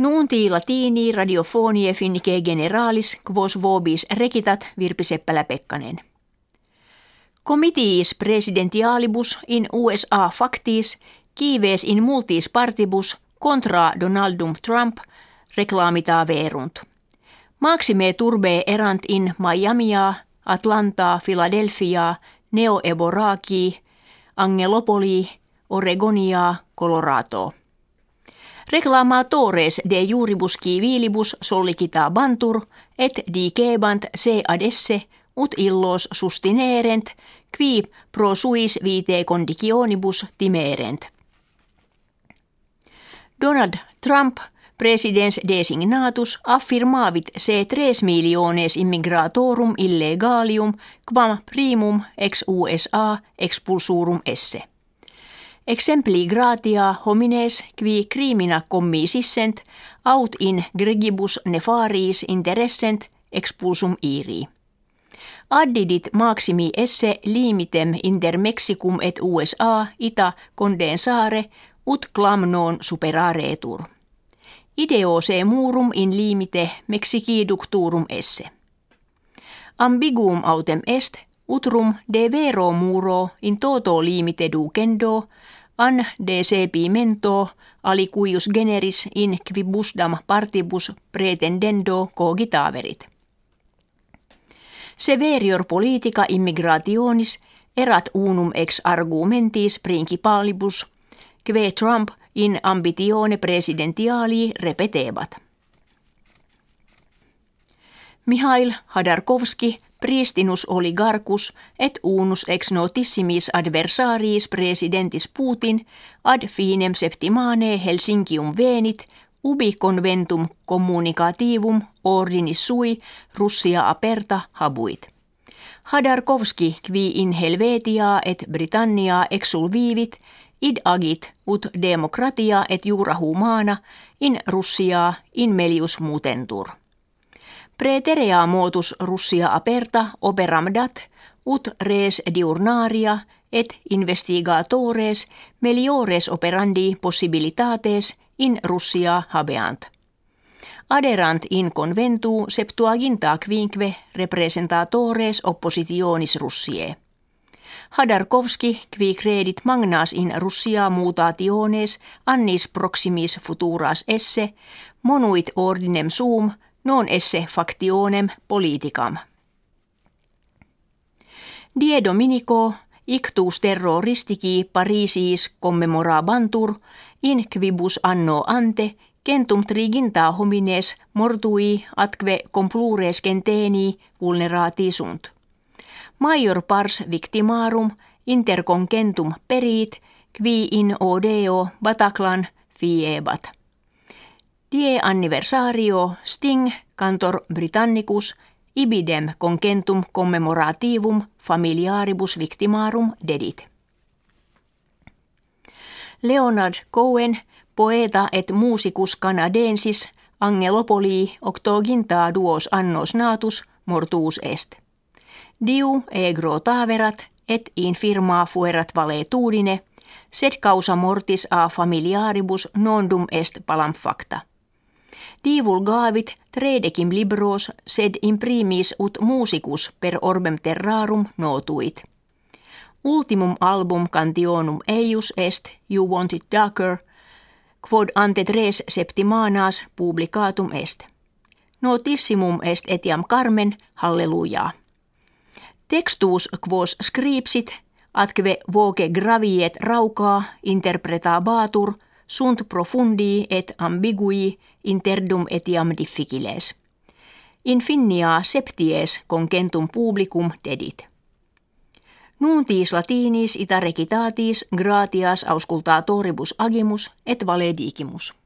Nuunti latini radiofonie finnike generalis quos vobis rekitat Virpi Seppälä-Pekkanen. Comitiis presidentialibus in USA factis kiives in multis partibus contra Donaldum Trump reklamita verunt. Maxime turbe erant in Miamia, Atlantaa, Philadelphia, Neo-Eboraki, Angelopoli, Oregonia, Colorado. Reclamatores de juribus civilibus sollicita bantur et dicebant se adesse ut illos sustinerent qui pro suis vitae conditionibus timerent. Donald Trump presidens designatus affirmavit se tres miliones immigratorum illegalium quam primum ex USA expulsurum esse. Exempli gratia homines qui crimina commisissent aut in gregibus nefariis interessent expulsum iri. Addidit maximi esse limitem inter Mexicum et USA ita condensare ut clam non superaretur. Ideo se murum in limite Mexici esse. Ambiguum autem est utrum de vero muro in toto limite ducendo an de sepimento alicuius generis in quibusdam partibus pretendendo cogitaverit. Severior politica immigrationis erat unum ex argumentis principalibus, kve Trump in ambitione presidentiali repetebat. Mihail Hadarkovski pristinus oligarkus et unus ex notissimis adversariis presidentis Putin ad finem septimane Helsinkium venit ubi conventum communicativum ordinis sui Russia aperta habuit. Hadarkovski qui in Helvetia et Britannia exulvivit id agit ut demokratia et jura humana in Russia in melius mutentur. Preterea motus Russia aperta operam dat ut res diurnaria et investigatores meliores operandi possibilitates in Russia habeant. Aderant in conventu septuaginta quinque representatores oppositionis Russie. Hadarkovski qui credit magnas in Russia mutationes annis proximis futuras esse monuit ordinem sum non esse factionem politicam. Die Dominico ictus terroristici Parisis commemorabantur in quibus anno ante centum triginta homines mortui atque complures genteni vulnerati sunt. Major pars victimarum interconcentum perit qui in odeo Bataclan fiebat. Die anniversario sting cantor Britannicus ibidem concentum commemorativum familiaribus victimarum dedit. Leonard Cohen, poeta et musicus canadensis, Angelopoli octoginta duos annos natus mortuus est. Diu egro taverat et infirma fuerat valetudine, sed causa mortis a familiaribus nondum est palam facta divulgavit tredecim libros sed imprimis ut musicus per orbem terrarum notuit. Ultimum album cantionum eius est You Want It Darker, quod ante tres septimanas publicatum est. Notissimum est etiam Carmen, halleluja. Textus quos scripsit, atque voce graviet raukaa interpretabatur – sunt profundi et ambigui interdum etiam difficiles. Infinia septies concentum publicum dedit. Nuntis latinis ita recitatis gratias auscultatoribus agimus et valedigimus.